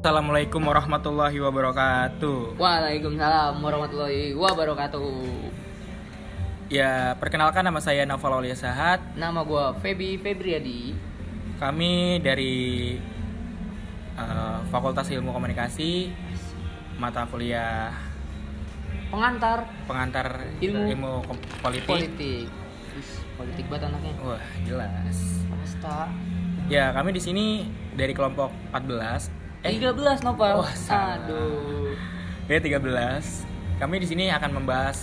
Assalamualaikum warahmatullahi wabarakatuh. Waalaikumsalam warahmatullahi wabarakatuh. Ya, perkenalkan nama saya Naufal Aulia Sahat. Nama gua Feby Febriadi. Kami dari uh, Fakultas Ilmu Komunikasi, mata kuliah Pengantar pengantar Ilmu Kom- politik. politik. Politik banget anaknya. Wah, jelas. Pasta. Ya, kami di sini dari kelompok 14. Eh, 13 Nopal. Wah, salah. Aduh. ya 13. Kami di sini akan membahas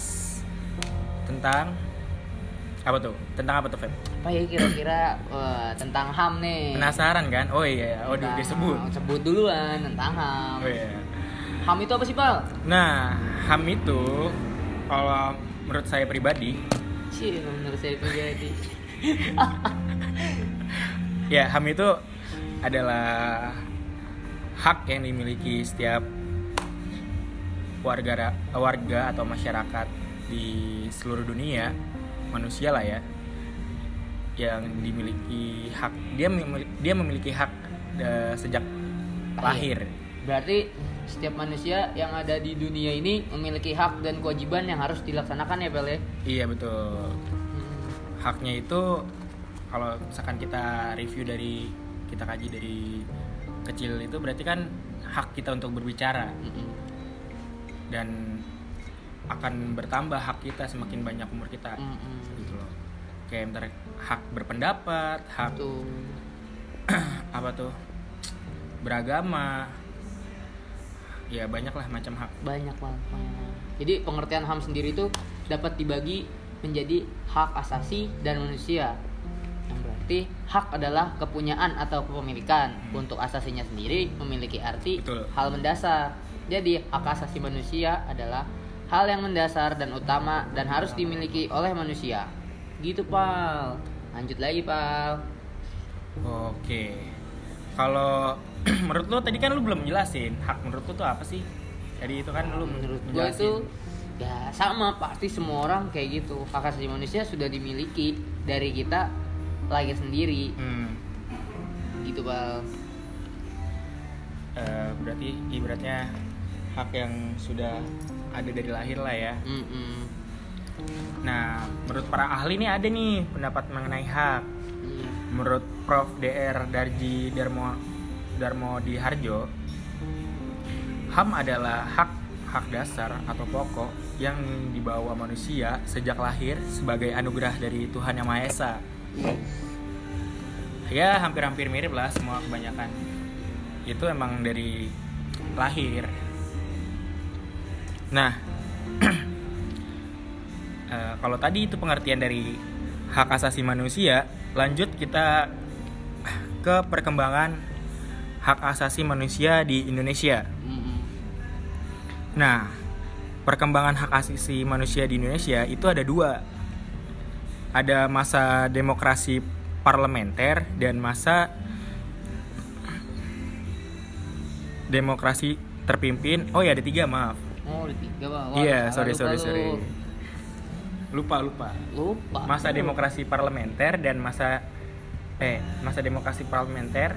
tentang apa tuh? Tentang apa tuh, Feb? Apa ya kira-kira wah, tentang HAM nih? Penasaran kan? Oh iya, oh di- Tentang- disebut. Sebut duluan tentang HAM. Oh iya. HAM itu apa sih, Pal? Nah, HAM itu kalau menurut saya pribadi, Cih, menurut saya pribadi. ya HAM itu adalah hak yang dimiliki setiap warga warga atau masyarakat di seluruh dunia manusia lah ya yang dimiliki hak. Dia memiliki, dia memiliki hak sejak lahir. Berarti setiap manusia yang ada di dunia ini memiliki hak dan kewajiban yang harus dilaksanakan ya, Pel ya? iya betul. Haknya itu kalau misalkan kita review dari kita kaji dari kecil itu berarti kan hak kita untuk berbicara. Dan akan bertambah hak kita semakin banyak umur kita. Gitu loh. Kayak ntar hak berpendapat hak Tuh. apa tuh? Beragama. Ya banyak lah macam hak. Banyak banget jadi pengertian HAM sendiri itu dapat dibagi menjadi hak asasi dan manusia hak adalah kepunyaan atau kepemilikan. Untuk asasinya sendiri memiliki arti Betul. hal mendasar. Jadi hak asasi manusia adalah hal yang mendasar dan utama dan harus dimiliki oleh manusia. Gitu pal. Lanjut lagi pal. Oke. Kalau menurut lo tadi kan lu belum jelasin hak menurut lo tuh apa sih? Jadi itu kan lu menurut menjelasin. itu ya sama pasti semua orang kayak gitu. Hak asasi manusia sudah dimiliki dari kita lahir sendiri. Hmm, gitu bal. Eh, berarti ibaratnya hak yang sudah ada dari lahir lah ya. Mm-mm. nah menurut para ahli nih ada nih pendapat mengenai hak. Iya. menurut Prof. DR Darji Darmo Darmo di Harjo HAM adalah hak hak dasar atau pokok yang dibawa manusia sejak lahir sebagai anugerah dari Tuhan Yang Maha Esa. Ya, hampir-hampir mirip lah semua kebanyakan. Itu emang dari lahir. Nah, eh, kalau tadi itu pengertian dari hak asasi manusia, lanjut kita ke perkembangan hak asasi manusia di Indonesia. Nah, perkembangan hak asasi manusia di Indonesia itu ada dua. Ada masa demokrasi parlementer dan masa demokrasi terpimpin. Oh ya ada tiga maaf. oh ada tiga Wah, Iya sorry lupa sorry lu. sorry. Lupa lupa. lupa Masa demokrasi parlementer dan masa eh masa demokrasi parlementer,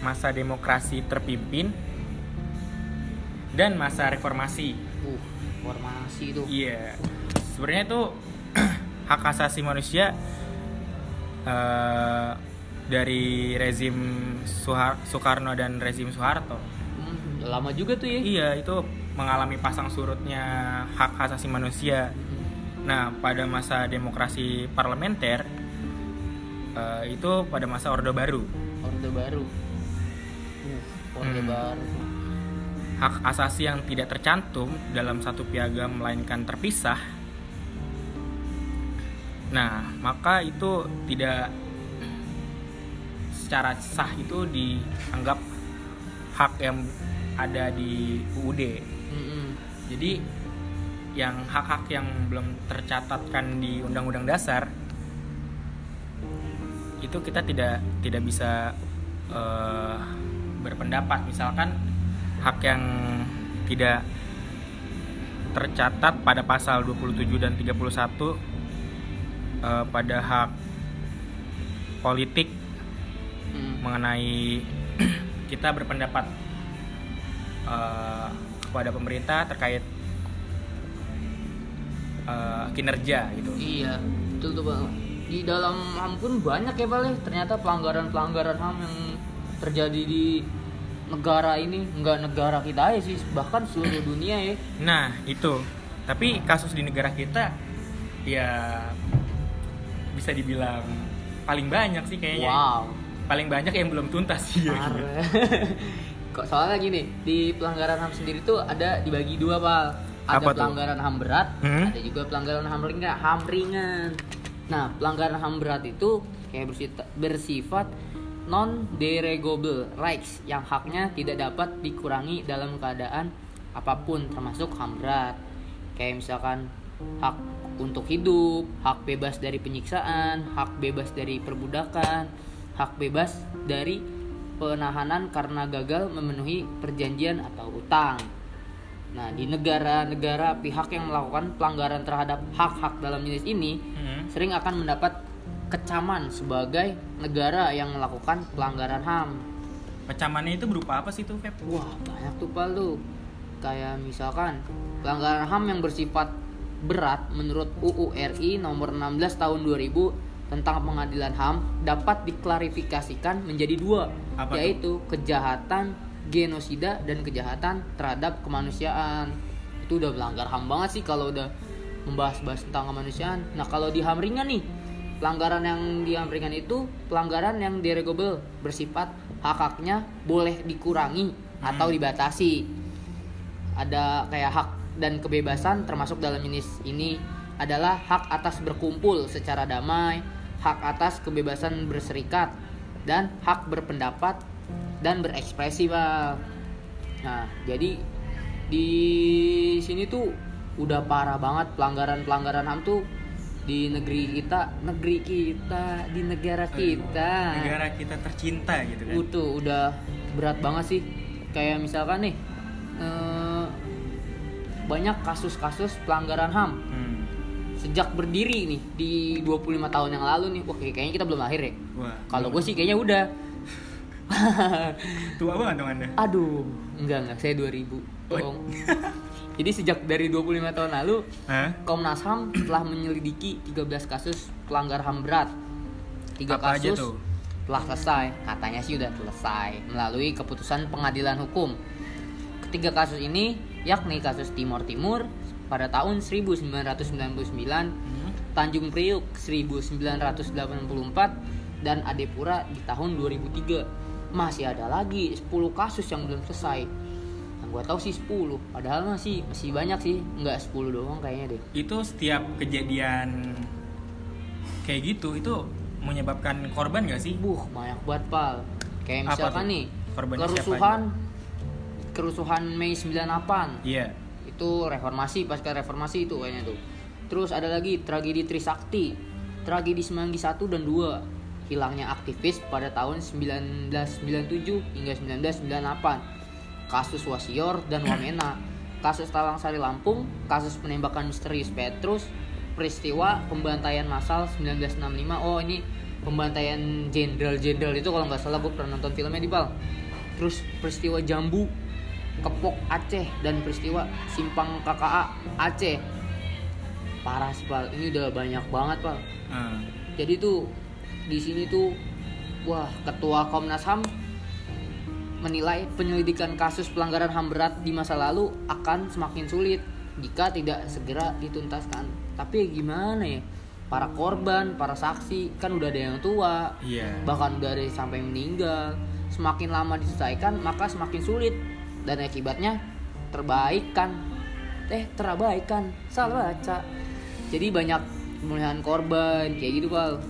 masa demokrasi terpimpin dan masa reformasi. uh formasi itu Iya. Sebenarnya itu hak asasi manusia eh, dari rezim Suhar- Soekarno dan rezim Soeharto. Hmm, lama juga tuh ya Iya, itu mengalami pasang surutnya hak asasi manusia. Nah, pada masa demokrasi parlementer eh, itu pada masa Orde Baru. orde baru uh orde Hmm. baru Hak asasi yang tidak tercantum dalam satu piagam melainkan terpisah. Nah, maka itu tidak secara sah itu dianggap hak yang ada di UUD. Mm-mm. Jadi yang hak-hak yang belum tercatatkan di Undang-Undang Dasar itu kita tidak tidak bisa eh, berpendapat misalkan hak yang tidak tercatat pada pasal 27 dan 31 eh, pada hak politik Hmm. mengenai kita berpendapat eh, kepada pemerintah terkait eh, kinerja gitu. Iya, betul tuh bang. Di dalam HAM pun banyak ya bang. Ternyata pelanggaran-pelanggaran HAM yang terjadi di negara ini, nggak negara kita aja sih, bahkan seluruh dunia ya. Nah itu, tapi kasus di negara kita ya bisa dibilang paling banyak sih kayaknya. Wow. Paling banyak yang belum tuntas sih. ya. Kok soalnya gini, di pelanggaran HAM sendiri tuh ada dibagi dua, Pal. Ada Apa tuh? pelanggaran HAM berat, Hmm? ada juga pelanggaran HAM ringan, HAM ringan. Nah, pelanggaran HAM berat itu kayak bersifat, bersifat non derogable rights yang haknya tidak dapat dikurangi dalam keadaan apa pun termasuk HAM berat. Kayak misalkan hak untuk hidup, hak bebas dari penyiksaan, hak bebas dari perbudakan, hak bebas dari penahanan karena gagal memenuhi perjanjian atau utang. Nah, di negara-negara pihak yang melakukan pelanggaran terhadap hak-hak dalam jenis ini Hmm. sering akan mendapat kecaman sebagai negara yang melakukan pelanggaran HAM. Kecamannya itu berupa apa sih tuh, Feb? Wah, banyak tuh Pal tuh. Kayak misalkan pelanggaran HAM yang bersifat berat menurut UU RI nomor 16 tahun 2000 tentang pengadilan HAM dapat diklarifikasikan menjadi dua, Apa yaitu kejahatan genosida dan kejahatan terhadap kemanusiaan. Itu udah melanggar HAM banget sih kalau udah membahas-bahas tentang kemanusiaan. Nah, kalau di HAM ringan nih, pelanggaran yang di HAM ringan itu pelanggaran yang derogable bersifat hak-haknya boleh dikurangi atau dibatasi. Ada kayak hak dan kebebasan termasuk dalam jenis ini adalah hak atas berkumpul secara damai, hak atas kebebasan berserikat, dan hak berpendapat dan berekspresi, Bang. Nah, jadi di sini tuh udah parah banget pelanggaran-pelanggaran HAM tuh di negeri kita, negeri kita, di negara kita. Negara kita tercinta gitu kan. Itu udah berat banget sih. Kayak misalkan nih eh, banyak kasus-kasus pelanggaran HAM Hmm. sejak berdiri nih di 25 tahun yang lalu nih. Wah, kayaknya kita belum lahir ya. Kalau gue sih kayaknya udah. tua banget dong Anda. Aduh, enggak enggak, saya 2000. Bohong. Jadi sejak dari 25 tahun lalu? Komnas HAM telah menyelidiki 13 kasus pelanggar HAM berat. Tiga Apa aja kasus tuh? telah selesai, katanya sih udah selesai melalui keputusan pengadilan hukum. Ketiga kasus ini yakni kasus Timur Timur pada tahun 1999, Hmm. Tanjung Priuk 1984 dan Adepura di tahun 2003. Masih ada lagi 10 kasus yang belum selesai. Yang gua tahu sih 10, padahal masih masih banyak sih, nggak 10 doang kayaknya deh. Itu setiap kejadian kayak gitu itu menyebabkan korban gak sih? Buh, banyak banget, Pal. Kayak misalkan nih, kerusuhan kerusuhan Mei 98. Iya. Itu reformasi, pasca reformasi itu kayaknya tuh. Terus ada lagi tragedi Trisakti, tragedi Semanggi 1 dan 2, hilangnya aktivis pada tahun 1997 hingga 1998. Kasus Wasior dan Wamena, kasus Talang Sari Lampung, kasus penembakan misterius Petrus, peristiwa pembantaian massal 1965. Oh, ini pembantaian jenderal-jenderal itu kalau nggak salah gue pernah nonton filmnya di Pal. Terus peristiwa Jambu, Kepok Aceh dan peristiwa Simpang KKA Aceh. Parah sih Pal, ini udah banyak banget Pal. Ah. Jadi tuh di sini tuh wah ketua Komnas HAM menilai penyelidikan kasus pelanggaran HAM berat di masa lalu akan semakin sulit jika tidak segera dituntaskan. Tapi gimana ya? Para korban, para saksi kan udah ada yang tua, Iya. bahkan udah ada yang sampai meninggal. Semakin lama diselesaikan, maka semakin sulit dan akibatnya terbaikan. Eh, terabaikan. Salah baca. Jadi banyak pemulihan korban kayak gitu, Pal.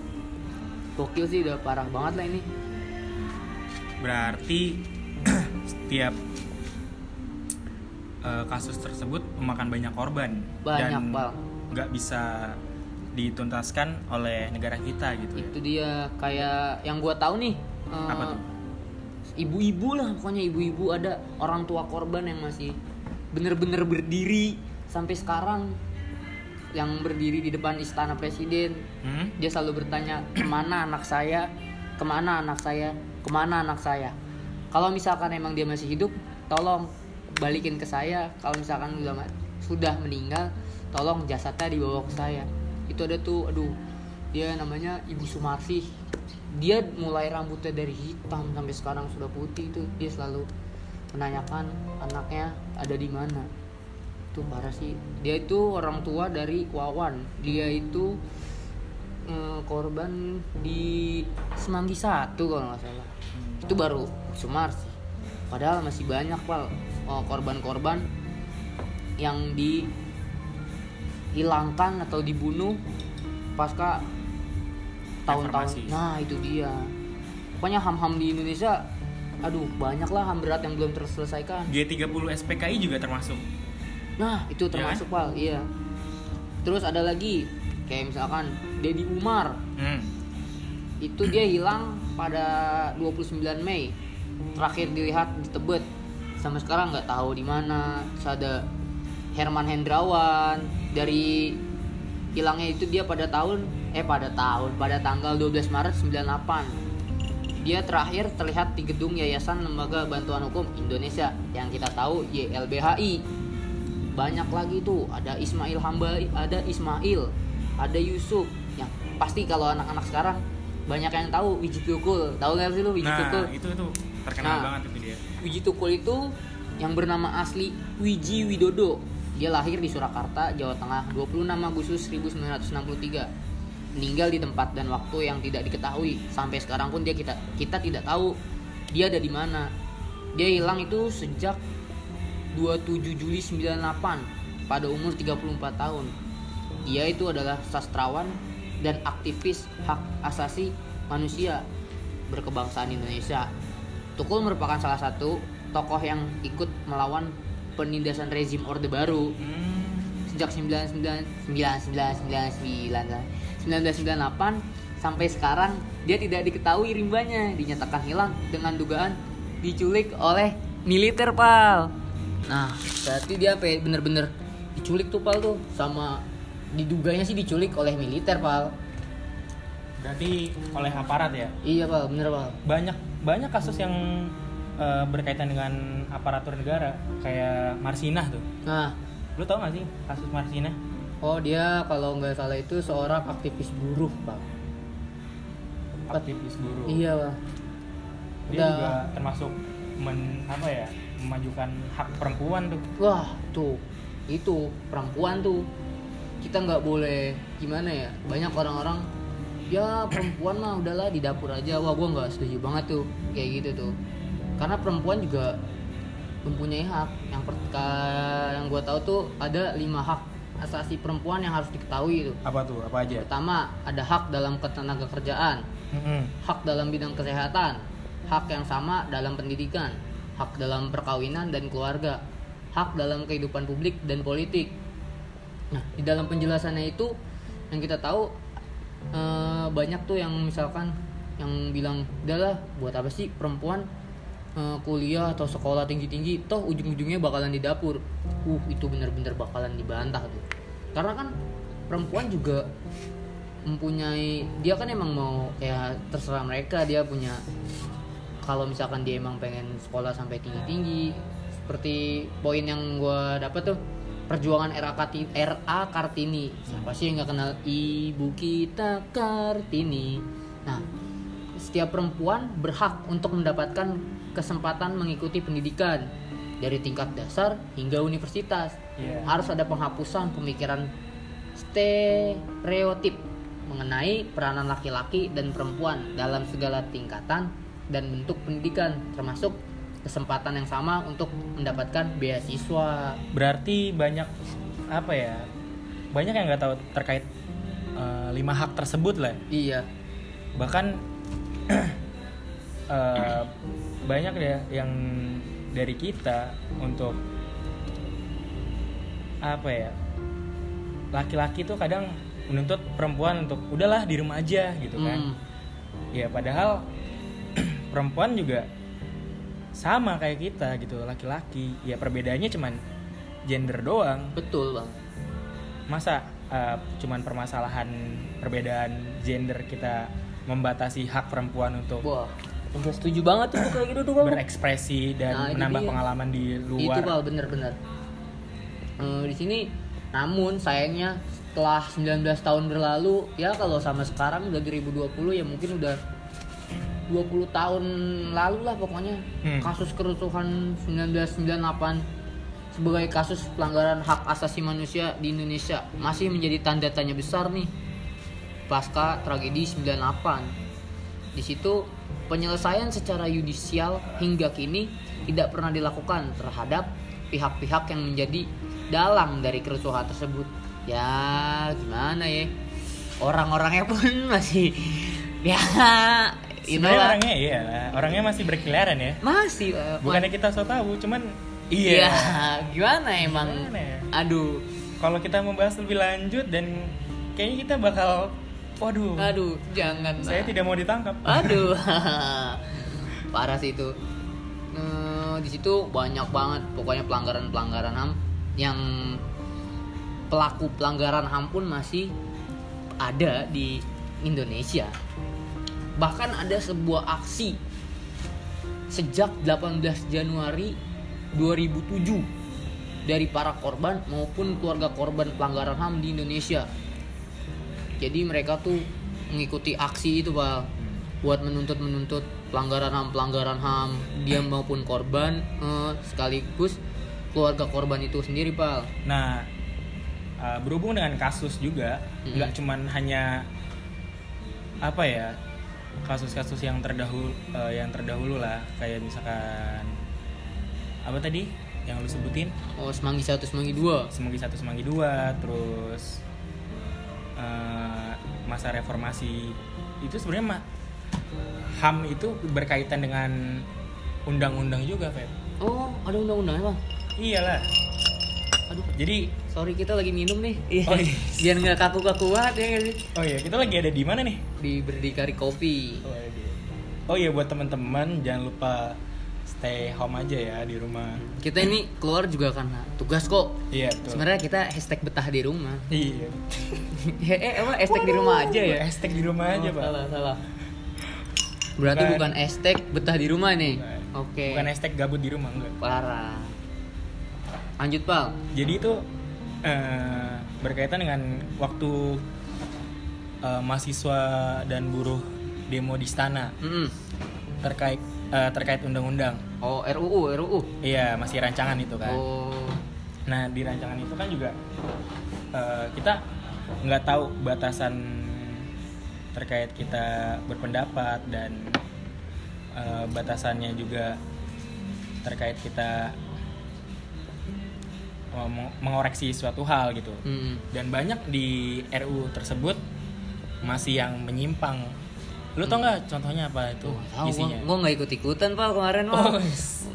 Gokil sih udah parah banget lah ini. Berarti setiap eh, kasus tersebut memakan banyak korban Banyak, dan nggak bisa dituntaskan oleh negara kita gitu ya. Itu dia kayak yang gua tahu nih. eh, Apa tuh? Ibu-ibu lah, pokoknya ibu-ibu. Ada orang tua korban yang masih bener-bener berdiri sampai sekarang yang berdiri di depan istana presiden. Hmm? dia selalu bertanya ke mana anak saya? Ke mana anak saya? Ke mana anak saya? Kalau misalkan emang dia masih hidup tolong balikin ke saya. Kalau misalkan udah ma- sudah meninggal tolong jasadnya dibawa ke saya. Itu ada tuh aduh dia namanya ibu Sumarsi dia mulai rambutnya dari hitam sampai sekarang sudah putih itu. Dia selalu menanyakan anaknya ada di mana? Itu parah sih. Dia itu orang tua dari Wawan. Dia itu eh, korban di Semanggi satu kalau nggak salah. Itu baru Sumarsi padahal masih banyak pal oh, korban-korban yang dihilangkan atau dibunuh pasca tahun-tahun. Nah itu dia. Pokoknya ham-ham di Indonesia aduh banyak lah ham berat yang belum terselesaikan. G30 SPKI juga termasuk. nah itu termasuk pal iya. Terus ada lagi kayak misalkan Deddy Umar. Hmm. itu dia hilang pada 29 Mei. Terakhir dilihat di Tebet. Sampai sekarang nggak tahu di mana. Terus ada Herman Hendrawan. Dari hilangnya itu dia pada tahun eh pada tahun pada tanggal 12 Maret 98 dia terakhir terlihat di gedung Yayasan Lembaga Bantuan Hukum Indonesia. Yang kita tahu YLBHI banyak lagi tuh. Ada Ismail Hambali ada Ismail ada Yusuf. Yang pasti kalau anak-anak sekarang banyak yang tahu Wiji Tukul. Tahu nggak sih lu Wiji Nah, Tukul? itu tuh terkenal Nah. banget itu dia. Wiji Tukul itu yang bernama asli Wiji Widodo. Dia lahir di Surakarta Jawa Tengah 26 Agustus 1963 meninggal di tempat dan waktu yang tidak diketahui sampai sekarang pun dia kita kita tidak tahu dia ada di mana dia hilang itu sejak 27 Juli 98 pada umur 34 tahun. Dia itu adalah sastrawan dan aktivis hak asasi manusia berkebangsaan Indonesia. Tukul merupakan salah satu tokoh yang ikut melawan penindasan rezim Orde Baru Hmm. sejak 1998 sampai sekarang dia tidak diketahui rimbanya. Dinyatakan hilang dengan dugaan diculik oleh militer pal. Nah berarti dia apa bener-bener diculik tuh pal tuh. Sama diduganya sih diculik oleh militer pal. Berarti oleh aparat ya. iya pal. Bener pal. Banyak banyak kasus yang eh, berkaitan dengan aparatur negara. Kayak Marsinah tuh. nah. Lu tau gak sih kasus Marsinah? Oh dia kalau nggak salah itu seorang aktivis buruh pal Aktivis buruh. iya pal Dia Udah. juga termasuk men apa ya? memajukan hak perempuan tuh. Wah tuh itu perempuan tuh kita nggak boleh gimana ya banyak orang-orang ya perempuan mah udahlah di dapur aja wah gue nggak setuju banget tuh kayak gitu tuh karena perempuan juga mempunyai hak yang per- ka- yang gue tahu tuh ada lima hak asasi perempuan yang harus diketahui itu Apa tuh? Apa aja? pertama ada hak dalam ketenaga kerjaan Mm-mm. hak dalam bidang kesehatan, hak yang sama dalam pendidikan, hak dalam perkawinan dan keluarga, hak dalam kehidupan publik dan politik. Nah, di dalam penjelasannya itu yang kita tahu eh, banyak tuh yang misalkan yang bilang, udahlah buat apa sih perempuan eh, kuliah atau sekolah tinggi-tinggi, toh ujung-ujungnya bakalan di dapur. Uh, itu bener-bener bakalan dibantah tuh. Karena kan perempuan juga mempunyai dia kan emang mau kayak terserah mereka dia punya kalau misalkan dia emang pengen sekolah sampai tinggi tinggi seperti poin yang gue dapat tuh perjuangan RA Kartini, RA Kartini siapa sih yang nggak kenal ibu kita Kartini nah setiap perempuan berhak untuk mendapatkan kesempatan mengikuti pendidikan dari tingkat dasar hingga universitas Iya. harus ada penghapusan pemikiran stereotip mengenai peranan laki-laki dan perempuan dalam segala tingkatan dan bentuk pendidikan termasuk kesempatan yang sama untuk mendapatkan beasiswa. Berarti banyak apa ya? Banyak yang nggak tahu terkait eh, lima hak tersebut lah. Iya. Bahkan eh, banyak ya yang dari kita untuk apa ya? Laki-laki tuh kadang menuntut perempuan untuk udahlah di rumah aja gitu kan. Hmm. Ya padahal perempuan juga sama kayak kita gitu laki-laki ya perbedaannya cuman gender doang Betul, Bang. masa uh, cuman permasalahan perbedaan gender kita membatasi hak perempuan untuk Wah, Gue setuju banget tuh kayak gitu tuh Bal. berekspresi dan Nah, itu menambah dia. pengalaman di Itu luar Bal bener-bener. Eh, di sini namun sayangnya setelah 19 tahun berlalu ya kalau sama sekarang udah 2020 ya mungkin udah 20 tahun lalu lah pokoknya Hmm. kasus kerusuhan 1998 sebagai kasus pelanggaran hak asasi manusia di Indonesia masih menjadi tanda tanya besar nih pasca tragedi 98 di situ penyelesaian secara yudisial hingga kini tidak pernah dilakukan terhadap pihak-pihak yang menjadi dalang dari kerusuhan tersebut. Ya, gimana ya? Orang-orangnya pun masih ya you know sebenarnya lah. orangnya iya orangnya masih berkeliaran ya Masih eh, bukannya kita so tahu cuman Iya, iya gimana emang? Gimana ya? Aduh, kalau kita membahas lebih lanjut dan kayaknya kita bakal waduh aduh, jangan. saya lah. tidak mau ditangkap Aduh, parah sih itu. Eh, di situ banyak banget pokoknya pelanggaran-pelanggaran ham yang pelaku pelanggaran ham pun masih ada di Indonesia. Bahkan ada sebuah aksi sejak 18 Januari 2007 dari para korban maupun keluarga korban pelanggaran HAM di Indonesia. Jadi mereka tuh mengikuti aksi itu, Bal. Buat menuntut-menuntut pelanggaran HAM, pelanggaran HAM, dia maupun korban eh, sekaligus keluarga korban itu sendiri, Bal. Nah, uh, berhubung dengan kasus juga, Mm. nggak cuman hanya apa ya kasus-kasus yang terdahulu uh, yang terdahulu lah, kayak misalkan apa tadi yang lu sebutin Oh, Semanggi satu, Semanggi dua. Semanggi satu, Semanggi dua, terus uh, masa reformasi itu sebenarnya HAM itu berkaitan dengan undang-undang juga, Feb. Oh, ada undang-undangnya, Bang. Iyalah. Aduh, Jadi, sorry kita lagi minum nih. Oh, iya. Biar nggak kaku-kakuat ya nggak sih? oh iya, kita lagi ada di mana nih? Di Berdikari Kopi. Oh iya buat teman-teman jangan lupa stay home aja ya di rumah. Kita ini keluar juga karena tugas kok. Iya tuh. Sebenarnya kita hashtag betah di rumah. Iya. eh, eh, emang hashtag di rumah aja ya? Hashtag di rumah aja, Oh, Pak. Salah, salah. Berarti Bukan. bukan hashtag betah di rumah nih. Oke. Bukan hashtag gabut di rumah enggak. Parah. Lanjut, Pal. Jadi itu eh, berkaitan dengan waktu eh, mahasiswa dan buruh demo di istana Mm-mm. terkait eh, terkait undang-undang. Oh, RUU, RUU. Iya, masih rancangan itu kan. Oh. Nah di rancangan itu kan juga eh, kita nggak tahu batasan terkait kita berpendapat dan eh, batasannya juga terkait kita meng- mengoreksi suatu hal gitu. Mm-mm. Dan banyak di RU tersebut masih yang menyimpang. Lu tau nggak contohnya apa itu Tuh, tahu. isinya? gua, gua nggak ikut ikutan pak kemarin pak Oh,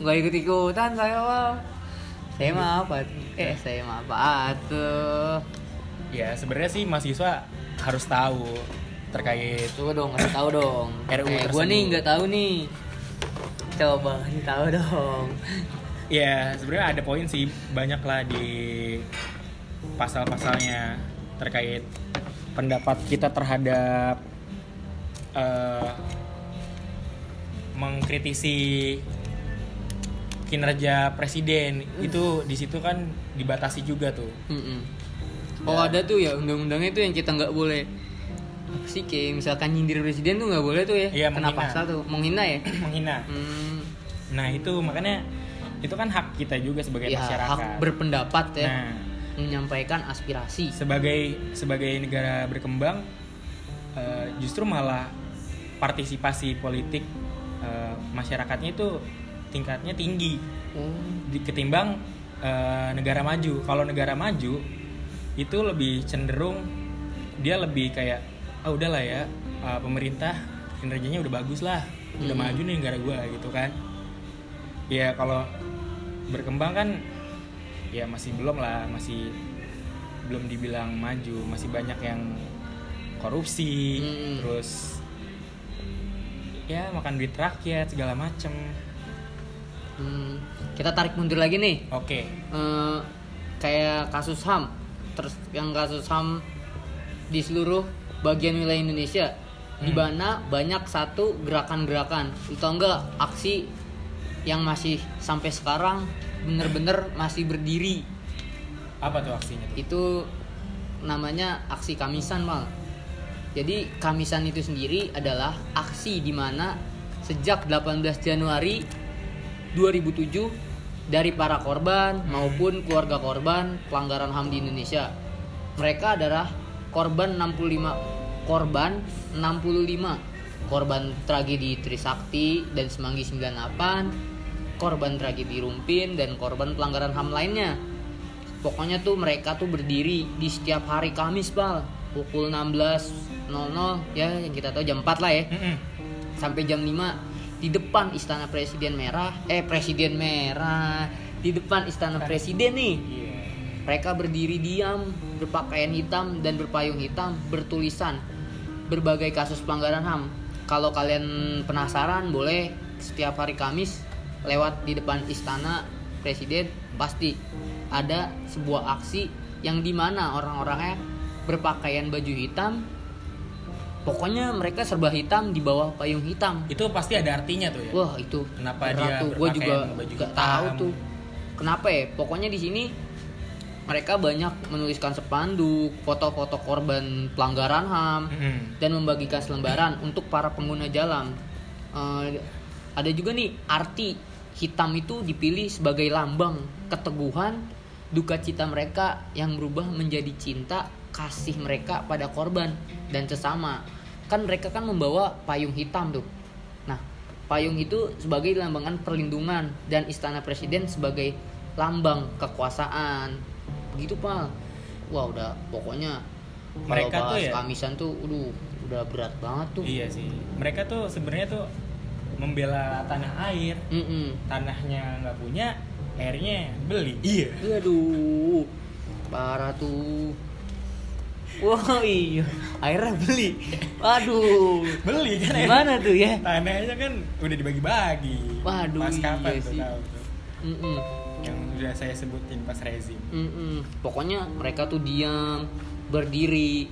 nggak ikut ikutan saya pak saya mah apa? Eh saya mah apa tuh Ya sebenarnya sih mahasiswa harus tahu terkait coba dong kasih tahu dong. RUU eh, gua tersebut. nih nggak tahu nih. Coba kasih tahu dong. Ya sebenarnya ada poin sih banyak lah di pasal-pasalnya terkait pendapat kita terhadap eh, mengkritisi kinerja presiden itu di situ kan dibatasi juga tuh. Mm-mm. oh ada tuh ya undang-undangnya tuh yang kita nggak boleh apa sih kayak misalkan nyindir presiden tuh nggak boleh tuh ya Iya, kena menghina. pasal tuh menghina ya menghina. hmm, Nah itu makanya itu kan hak kita juga sebagai ya masyarakat. hak berpendapat ya Nah menyampaikan aspirasi sebagai sebagai negara berkembang eh, justru malah partisipasi politik eh, masyarakatnya itu tingkatnya tinggi di- ketimbang eh, negara maju. Kalau negara maju itu lebih cenderung dia lebih kayak ah udahlah ya eh, pemerintah kinerjanya udah bagus lah, udah Hmm. maju nih negara gua gitu kan. Ya kalau berkembang kan ya masih belum lah, masih belum dibilang maju, masih banyak yang korupsi, Hmm. terus ya makan duit rakyat segala macem. Hmm, kita tarik mundur lagi nih. Oke, Eh, kayak kasus HAM terus yang kasus HAM di seluruh bagian wilayah Indonesia. Di Hmm. mana banyak satu gerakan-gerakan. Itu enggak aksi yang masih sampai sekarang bener-bener masih berdiri. Apa tuh aksinya tuh? itu namanya aksi kamisan mal jadi kamisan itu sendiri adalah aksi di mana sejak 18 Januari 2007 dari para korban maupun keluarga korban pelanggaran HAM di Indonesia. Mereka adalah korban 65 korban 65 korban tragedi Trisakti dan Semanggi 98 korban tragedi Rumpin dan korban pelanggaran HAM lainnya. Pokoknya tuh mereka tuh berdiri di setiap hari Kamis pal pukul 16.00 ya yang kita tahu jam 4 lah ya Mm-mm. sampai jam 5 di depan istana presiden merah eh presiden merah di depan istana presiden nih Iya. mereka berdiri diam berpakaian hitam dan berpayung hitam bertulisan berbagai kasus pelanggaran HAM kalau kalian penasaran boleh setiap hari Kamis lewat di depan istana presiden pasti ada sebuah aksi yang di mana orang-orangnya berpakaian baju hitam pokoknya mereka serba hitam di bawah payung hitam Itu pasti ada artinya tuh ya. Wah itu Kenapa dia tuh. Gue juga berpakaian baju gak hitam? tahu tuh. Kenapa ya? Pokoknya di sini mereka banyak menuliskan spanduk, foto-foto korban pelanggaran HAM Mm-mm. dan membagikan selembaran untuk para pengguna jalan. Eh, ada juga nih arti hitam itu dipilih sebagai lambang keteguhan, duka cita mereka yang berubah menjadi cinta kasih mereka pada korban dan sesama. Kan mereka kan membawa payung hitam tuh. Nah, payung itu sebagai lambangan perlindungan dan istana presiden sebagai lambang kekuasaan. Begitu, Pak. Wah, udah pokoknya Mereka tuh ya- kamisan tuh, aduh, udah berat banget tuh. Iya sih. Mereka tuh sebenarnya tuh membela tanah air. Mm-mm. Tanahnya nggak punya, airnya beli. Iya. Aduh, parah tuh. Wah iya, akhirnya beli. Waduh, Beli kan air. gimana tuh ya? Tanahnya kan udah dibagi-bagi. Waduh, Pas kapan iya tuh sih. tahu tuh. Mm-mm, Yang udah saya sebutin pas rezim. mm-mm. Pokoknya mereka tuh diam, berdiri.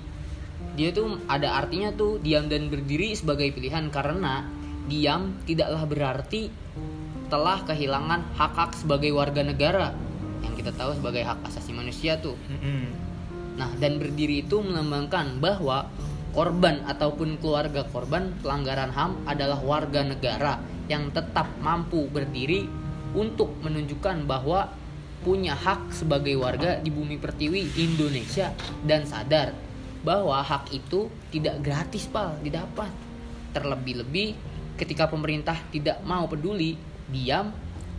Dia tuh ada artinya tuh diam dan berdiri sebagai pilihan karena diam tidaklah berarti telah kehilangan hak-hak sebagai warga negara yang kita tahu sebagai hak asasi manusia tuh. Mm-mm. Nah, dan berdiri itu melambangkan bahwa korban ataupun keluarga korban pelanggaran HAM adalah warga negara yang tetap mampu berdiri untuk menunjukkan bahwa punya hak sebagai warga di bumi pertiwi Indonesia dan sadar bahwa hak itu tidak gratis pal didapat. Terlebih-lebih ketika pemerintah tidak mau peduli, diam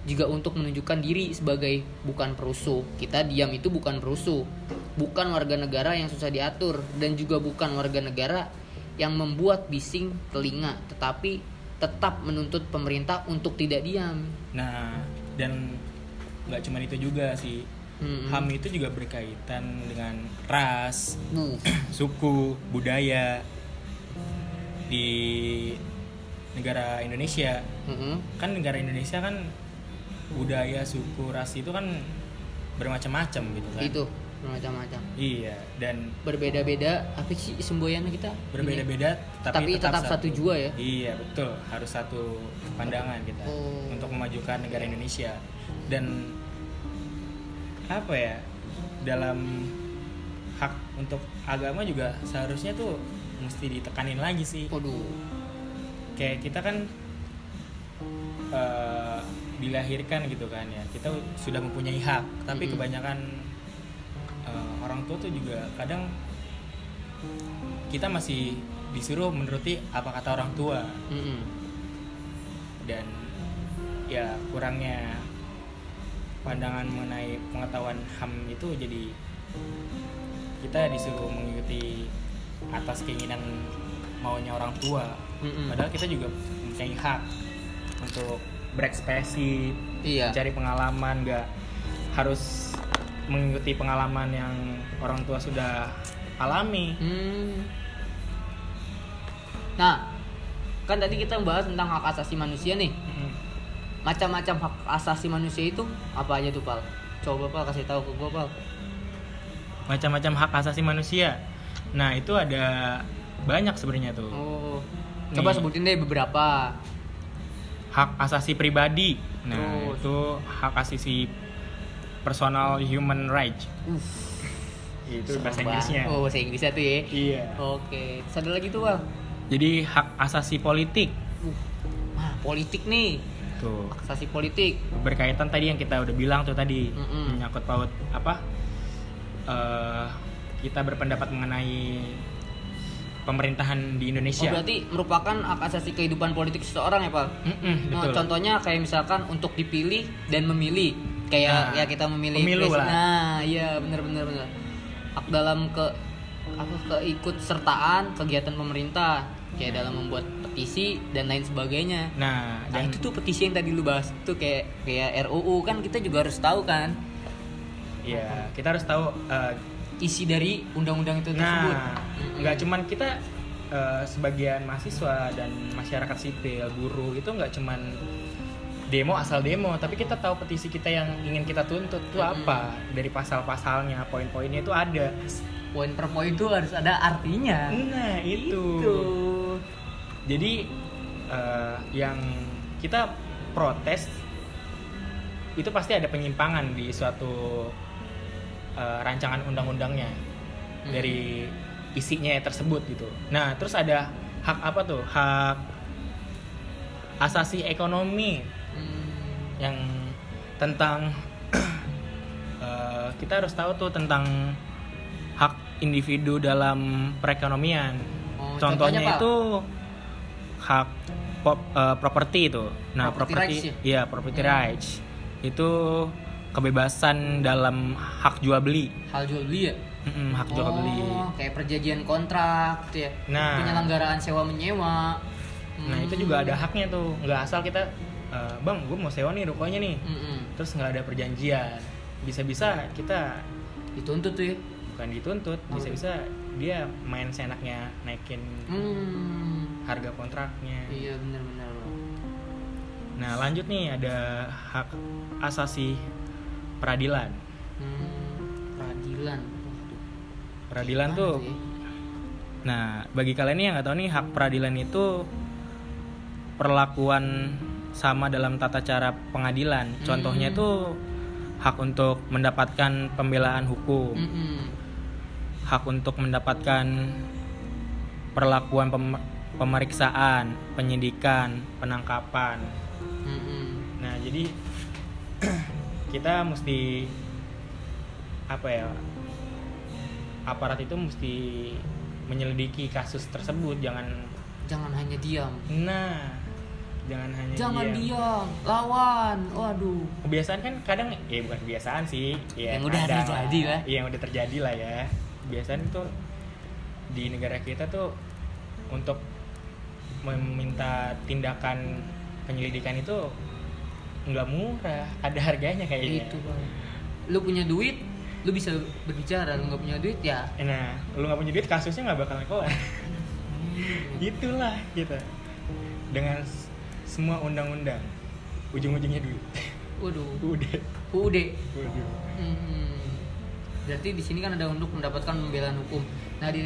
juga untuk menunjukkan diri sebagai bukan perusuh. Kita diam itu bukan perusuh, bukan warga negara yang susah diatur dan juga bukan warga negara yang membuat bising telinga, tetapi tetap menuntut pemerintah untuk tidak diam. Nah, dan nggak cuma itu juga sih. Hmm. HAM itu juga berkaitan dengan ras, suku, budaya di negara Indonesia. Mm-mm. Kan negara Indonesia kan budaya, suku, ras itu kan bermacam-macam gitu kan. Itu bermacam-macam. Iya, dan Berbeda-beda apa sih semboyannya kita? berbeda-beda Tapi tetap satu jua ya? Iya, betul. Harus satu pandangan kita Oh. untuk memajukan negara Indonesia. Dan apa ya? Dalam hak untuk agama juga seharusnya tuh mesti ditekanin lagi sih. Waduh. Kayak kita kan eh, dilahirkan gitu kan ya. Kita sudah mempunyai hak, tapi Mm-mm. kebanyakan eh, orang tua tuh juga kadang kita masih disuruh menuruti apa kata orang tua Mm-mm. dan ya kurangnya pandangan mengenai pengetahuan HAM itu jadi kita disuruh mengikuti atas keinginan maunya orang tua Mm-mm. padahal kita juga mempunyai hak untuk berekspresi Iya. cari pengalaman nggak harus mengikuti pengalaman yang orang tua sudah alami Hmm. Nah, kan tadi kita bahas tentang hak asasi manusia nih. Mm. Macam-macam hak asasi manusia itu apa aja tuh, Pal? Coba Pal kasih tahu ke gua, Pal. macam-macam hak asasi manusia. Nah, itu ada banyak sebenarnya tuh. Oh. Coba sebutin deh beberapa. Hak asasi pribadi. Nah, Terus. itu hak asasi personal human rights. Itu bahasa Inggrisnya. Oh, bahasa Inggrisnya tuh ya. Iya. Oke. Terus ada lagi tuh, Bang. Jadi hak asasi politik. Uh. Wah, politik nih. Tuh. Hak asasi politik. Berkaitan tadi yang kita udah bilang tuh tadi Mm-mm. menyangkut paut apa? eh, kita berpendapat mengenai pemerintahan di Oh, Indonesia. berarti merupakan hak asasi kehidupan politik seseorang ya, Pak? Mm-mm, Nah, betul. contohnya kayak misalkan untuk dipilih dan memilih. Kayak Nah, ya kita memilih pemilu lah. Nah, iya benar benar benar. Hak dalam ke apa keikut sertaan kegiatan pemerintah kayak dalam membuat petisi dan lain sebagainya. Nah, Nah, dan itu tuh petisi yang tadi lu bahas tuh kayak kayak RUU kan kita juga harus tahu kan ya kita harus tahu eh, isi dari undang-undang itu tersebut. Nah, nggak cuman kita eh, sebagian mahasiswa dan masyarakat sipil, guru itu nggak cuman demo asal demo, tapi kita tahu petisi kita yang ingin kita tuntut itu Mm-mm. apa dari pasal-pasalnya, poin-poinnya itu ada. Poin per poin itu harus ada artinya. Nah itu. Itu. Jadi eh, yang kita protes itu pasti ada penyimpangan di suatu eh, rancangan undang-undangnya Hmm. dari isinya tersebut gitu. Nah terus ada hak apa tuh hak asasi ekonomi Hmm. yang tentang eh, kita harus tahu tuh tentang hak individu dalam perekonomian. Oh, Contohnya, contohnya, itu hak pop, eh, properti itu. Nah, Property properti rights ya? iya, property Hmm. rights. Itu kebebasan dalam hak jual beli. Hal jual beli ya? Mm-mm, hak jual beli. Oh, kayak perjanjian kontrak gitu ya. Nah. Penyelenggaraan sewa menyewa. Nah, itu juga ada haknya tuh. Nggak asal kita eh, Bang, gue mau sewa nih rukonya nih. Mm-mm. Terus nggak ada perjanjian. Bisa-bisa kita Dituntut tuh ya. bukan dituntut, Apa? bisa-bisa dia main senaknya naikin Hmm. harga kontraknya. Iya benar-benar. Nah, lanjut nih ada hak asasi peradilan. Hmm. Peradilan. Peradilan Gimana tuh ya? Nah, bagi kalian nih yang nggak tahu nih hak peradilan itu perlakuan sama dalam tata cara pengadilan. Contohnya Hmm. itu hak untuk mendapatkan pembelaan hukum, Mm-mm. hak untuk mendapatkan perlakuan pem- pemeriksaan, penyidikan, penangkapan. Mm-mm. Nah, jadi kita mesti apa ya? Aparat itu mesti menyelidiki kasus tersebut, jangan Jangan hanya diam. nah, jangan hanya Jangan diam. diam. Lawan. Waduh. Kebiasaan kan kadang ya bukan kebiasaan sih, ya Yang udah terjadi lah. Iya, yang udah terjadi lah ya. Kebiasaan itu di negara kita tuh untuk meminta tindakan penyelidikan itu nggak murah, ada harganya kayaknya. Itu bang. Lu punya duit, lu bisa berbicara. Lu nggak punya duit ya. Nah, lu nggak punya duit kasusnya nggak bakal kelar. Itulah kita dengan s- semua undang-undang ujung-ujungnya duit. Waduh. UUD. waduh. Hmm. Berarti di sini kan ada untuk mendapatkan pembelaan hukum. Nah di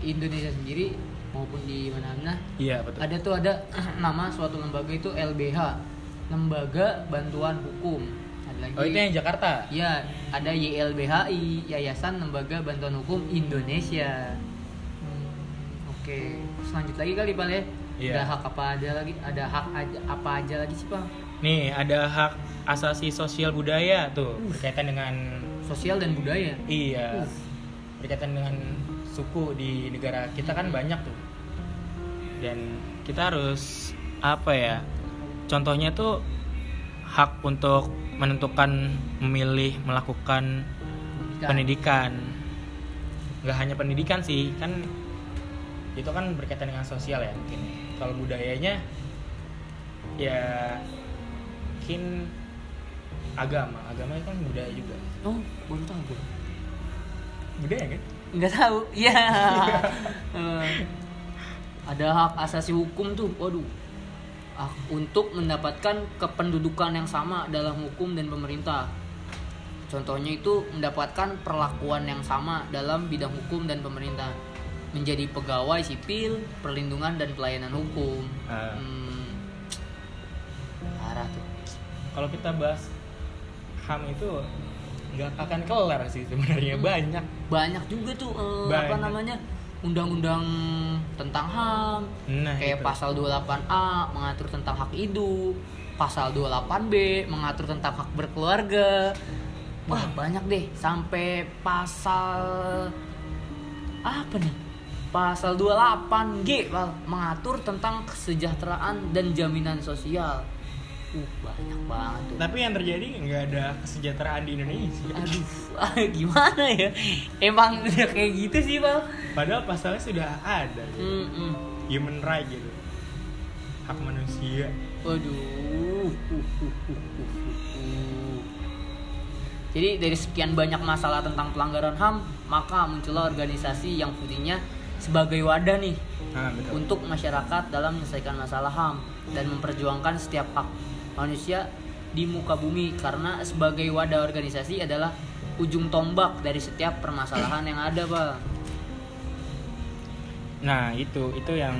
Indonesia sendiri maupun di mana-mana Iya betul. ada tuh ada nama suatu lembaga itu LBH, Lembaga Bantuan Hukum. Ada lagi. Oh itu yang Jakarta. Ya, ada YLBHI, Yayasan Lembaga Bantuan Hukum Indonesia. Hmm, Oke, Terus lanjut lagi kali Pak ya. Iya. Ada hak apa aja lagi? Ada hak aja, apa aja lagi sih Pak? Nih ada hak asasi sosial budaya tuh berkaitan dengan Sosial dan budaya. iya Uh. berkaitan dengan suku di negara kita kan banyak tuh dan kita harus apa ya contohnya tuh hak untuk menentukan memilih melakukan pendidikan nggak hanya pendidikan sih kan itu kan berkaitan dengan sosial ya mungkin kalau budayanya ya mungkin agama agama itu kan budaya juga Oh, baru tahu gue. budaya kan Nggak tahu. Iya. Eh, ada hak asasi hukum tuh. Waduh. Hak untuk mendapatkan kependudukan yang sama dalam hukum dan pemerintah. Contohnya itu mendapatkan perlakuan yang sama dalam bidang hukum dan pemerintah. menjadi pegawai sipil perlindungan dan pelayanan hukum Ah. Hmm, tuh kalau kita bahas ham itu nggak akan kelar sih sebenarnya Hmm. banyak banyak juga tuh eh, apa Banyak. namanya undang-undang tentang ham nah kayak itu. pasal 28A mengatur tentang hak hidup pasal 28B mengatur tentang hak berkeluarga. Wah banyak deh. Sampai pasal apa nih? Pasal 28G Val, mengatur tentang kesejahteraan dan jaminan sosial uh banyak banget tuh. Tapi yang terjadi nggak ada kesejahteraan di Indonesia. Aduh gimana ya? Emang udah kayak gitu sih Val padahal pasalnya sudah ada. Gitu. Mm-mm. human right gitu. Hak manusia. Waduh. Jadi dari sekian banyak masalah tentang pelanggaran HAM, maka muncullah organisasi yang fungsinya sebagai wadah nih nah betul. untuk masyarakat dalam menyelesaikan masalah HAM dan memperjuangkan setiap hak manusia di muka bumi karena sebagai wadah organisasi adalah ujung tombak dari setiap permasalahan yang ada, Bang. nah itu itu yang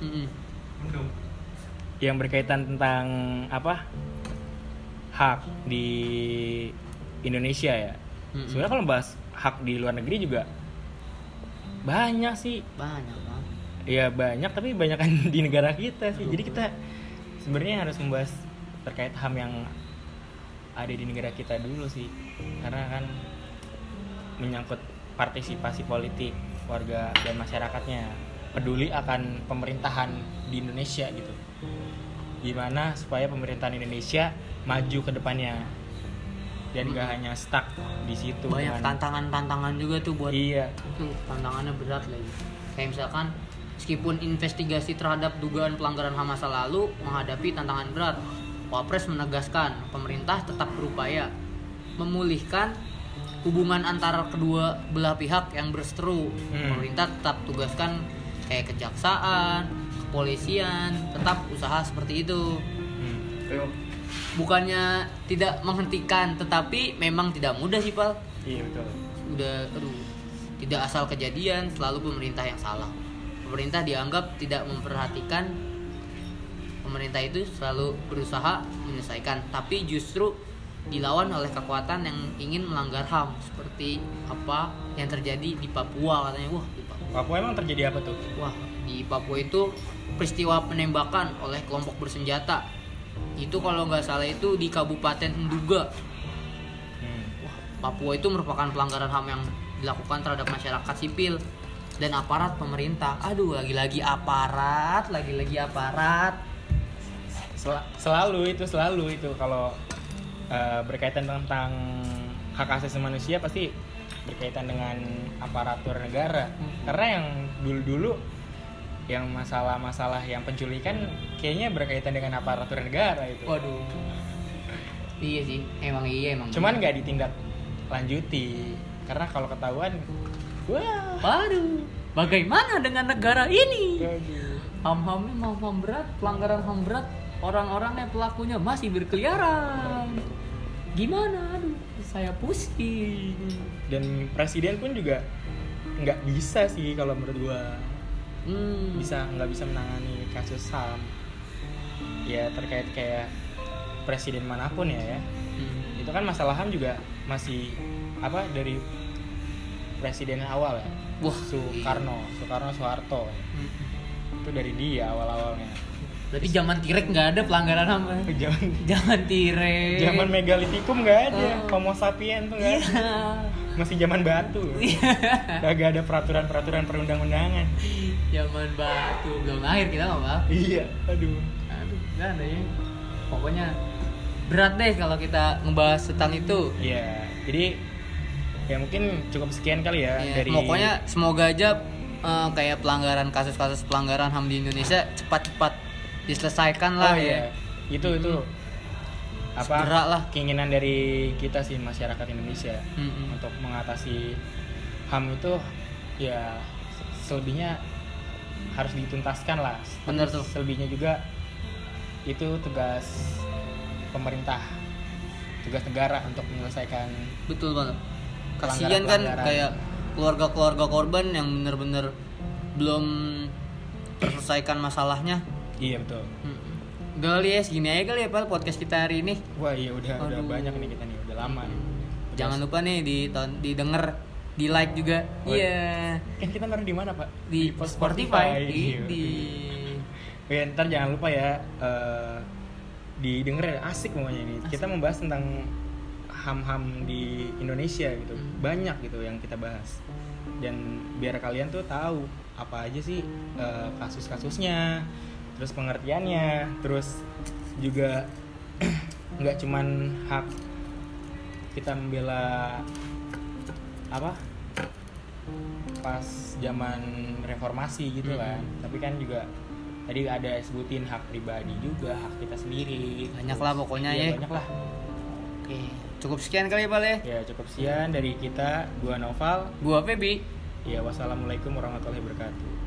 Mm-mm. yang berkaitan tentang apa hak di Indonesia ya Mm-mm. sebenarnya kalau bahas hak di luar negeri juga banyak sih Banyak, Bang. ya banyak tapi banyak kan di negara kita sih jadi kita sebenarnya harus membahas terkait ham yang ada di negara kita dulu sih. Karena kan menyangkut partisipasi politik warga dan masyarakatnya. Peduli akan pemerintahan di Indonesia gitu. Gimana supaya pemerintahan Indonesia maju ke depannya. Dan gak hanya stuck di situ Banyak dengan- tantangan-tantangan juga tuh buat iya. Itu tantangannya berat lagi. Kayak misalkan meskipun investigasi terhadap dugaan pelanggaran HAM masa lalu menghadapi tantangan berat Wapres menegaskan pemerintah tetap berupaya memulihkan hubungan antara kedua belah pihak yang berseteru. Hmm. pemerintah tetap tugaskan kayak kejaksaan kepolisian tetap usaha seperti itu. Hmm. bukannya tidak menghentikan tetapi memang tidak mudah sih Pal iya betul. Udah aduh tidak asal kejadian selalu pemerintah yang salah pemerintah dianggap tidak memperhatikan pemerintah itu selalu berusaha menyelesaikan tapi justru dilawan oleh kekuatan yang ingin melanggar HAM seperti apa yang terjadi di Papua katanya wah di Papua Papua emang terjadi apa tuh Wah, di Papua itu peristiwa penembakan oleh kelompok bersenjata. Itu kalau nggak salah itu di Kabupaten Nduga. Hmm. Wah, Papua itu merupakan pelanggaran HAM yang dilakukan terhadap masyarakat sipil dan aparat pemerintah. Aduh, lagi-lagi aparat, lagi-lagi aparat. Sel- selalu itu selalu itu kalau eh, berkaitan tentang hak asasi manusia pasti berkaitan dengan aparatur negara karena yang dulu-dulu yang masalah-masalah yang penculikan kayaknya berkaitan dengan aparatur negara itu Waduh. Iya sih, emang iya emang. cuman nggak ditindak lanjuti karena kalau ketahuan wah. Waduh, bagaimana dengan negara ini? ham-hamnya mau ham berat pelanggaran ham berat. Orang-orangnya pelakunya masih berkeliaran. Gimana? Aduh saya pusing. Dan presiden pun juga nggak bisa sih kalau menurut gua. Hmm. bisa nggak bisa menangani kasus ham. Ya terkait kayak presiden mana pun ya ya. Hmm. itu kan masalah ham juga masih apa dari presiden awal ya. Wah, Soekarno Soekarno Soeharto. Hmm. itu dari dia awal awalnya berarti zaman tirek nggak ada pelanggaran ya? zaman zaman tirek zaman megalitikum nggak ada. Oh. homo sapien tuh nggak ada. masih zaman batu. Gak ada peraturan peraturan perundang-undangan. Zaman batu belum lahir kita nggak bang iya aduh. Aduh nggak ada ya. Pokoknya berat deh kalau kita ngebahas tentang itu. Iya, jadi ya mungkin cukup sekian kali ya Iya, dari pokoknya semoga aja eh, kayak pelanggaran kasus-kasus pelanggaran HAM di Indonesia cepat-cepat diselesaikan lah oh, ya. iya. itu itu apa Segera lah. keinginan dari kita sih masyarakat Indonesia Mm-mm. untuk mengatasi HAM itu ya se- selebihnya harus dituntaskan lah. Tapi tuh. Selebihnya juga itu tugas pemerintah, tugas negara untuk menyelesaikan Betul banget. Kasihan kan kayak keluarga-keluarga korban yang bener-bener belum terselesaikan masalahnya. Iya betul. Udah kali ya segini aja kali ya Pal podcast kita hari ini. Wah iya udah udah Aduh. banyak nih kita nih udah lama nih. Udah Jangan lupa nih di didengar, di like juga. Oh, Iya. kan kita naruh di mana pak? Di, Spotify. Iya. Di, Oke, ntar jangan lupa ya eh didengar asik pokoknya ini. Kita membahas tentang ham-ham di Indonesia gitu. Hmm. Banyak gitu yang kita bahas. Dan biar kalian tuh tahu apa aja sih eh, kasus-kasusnya, terus pengertiannya, terus juga nggak cuman hak kita membela apa pas zaman reformasi gitu Hmm. kan tapi kan juga tadi ada sebutin hak pribadi juga hak kita sendiri Banyak lah pokoknya Iya, ya. banyak lah Oke, cukup sekian kali ya Pal ya. ya cukup sekian dari kita dua novel Gua Febi. ya wassalamualaikum warahmatullahi wabarakatuh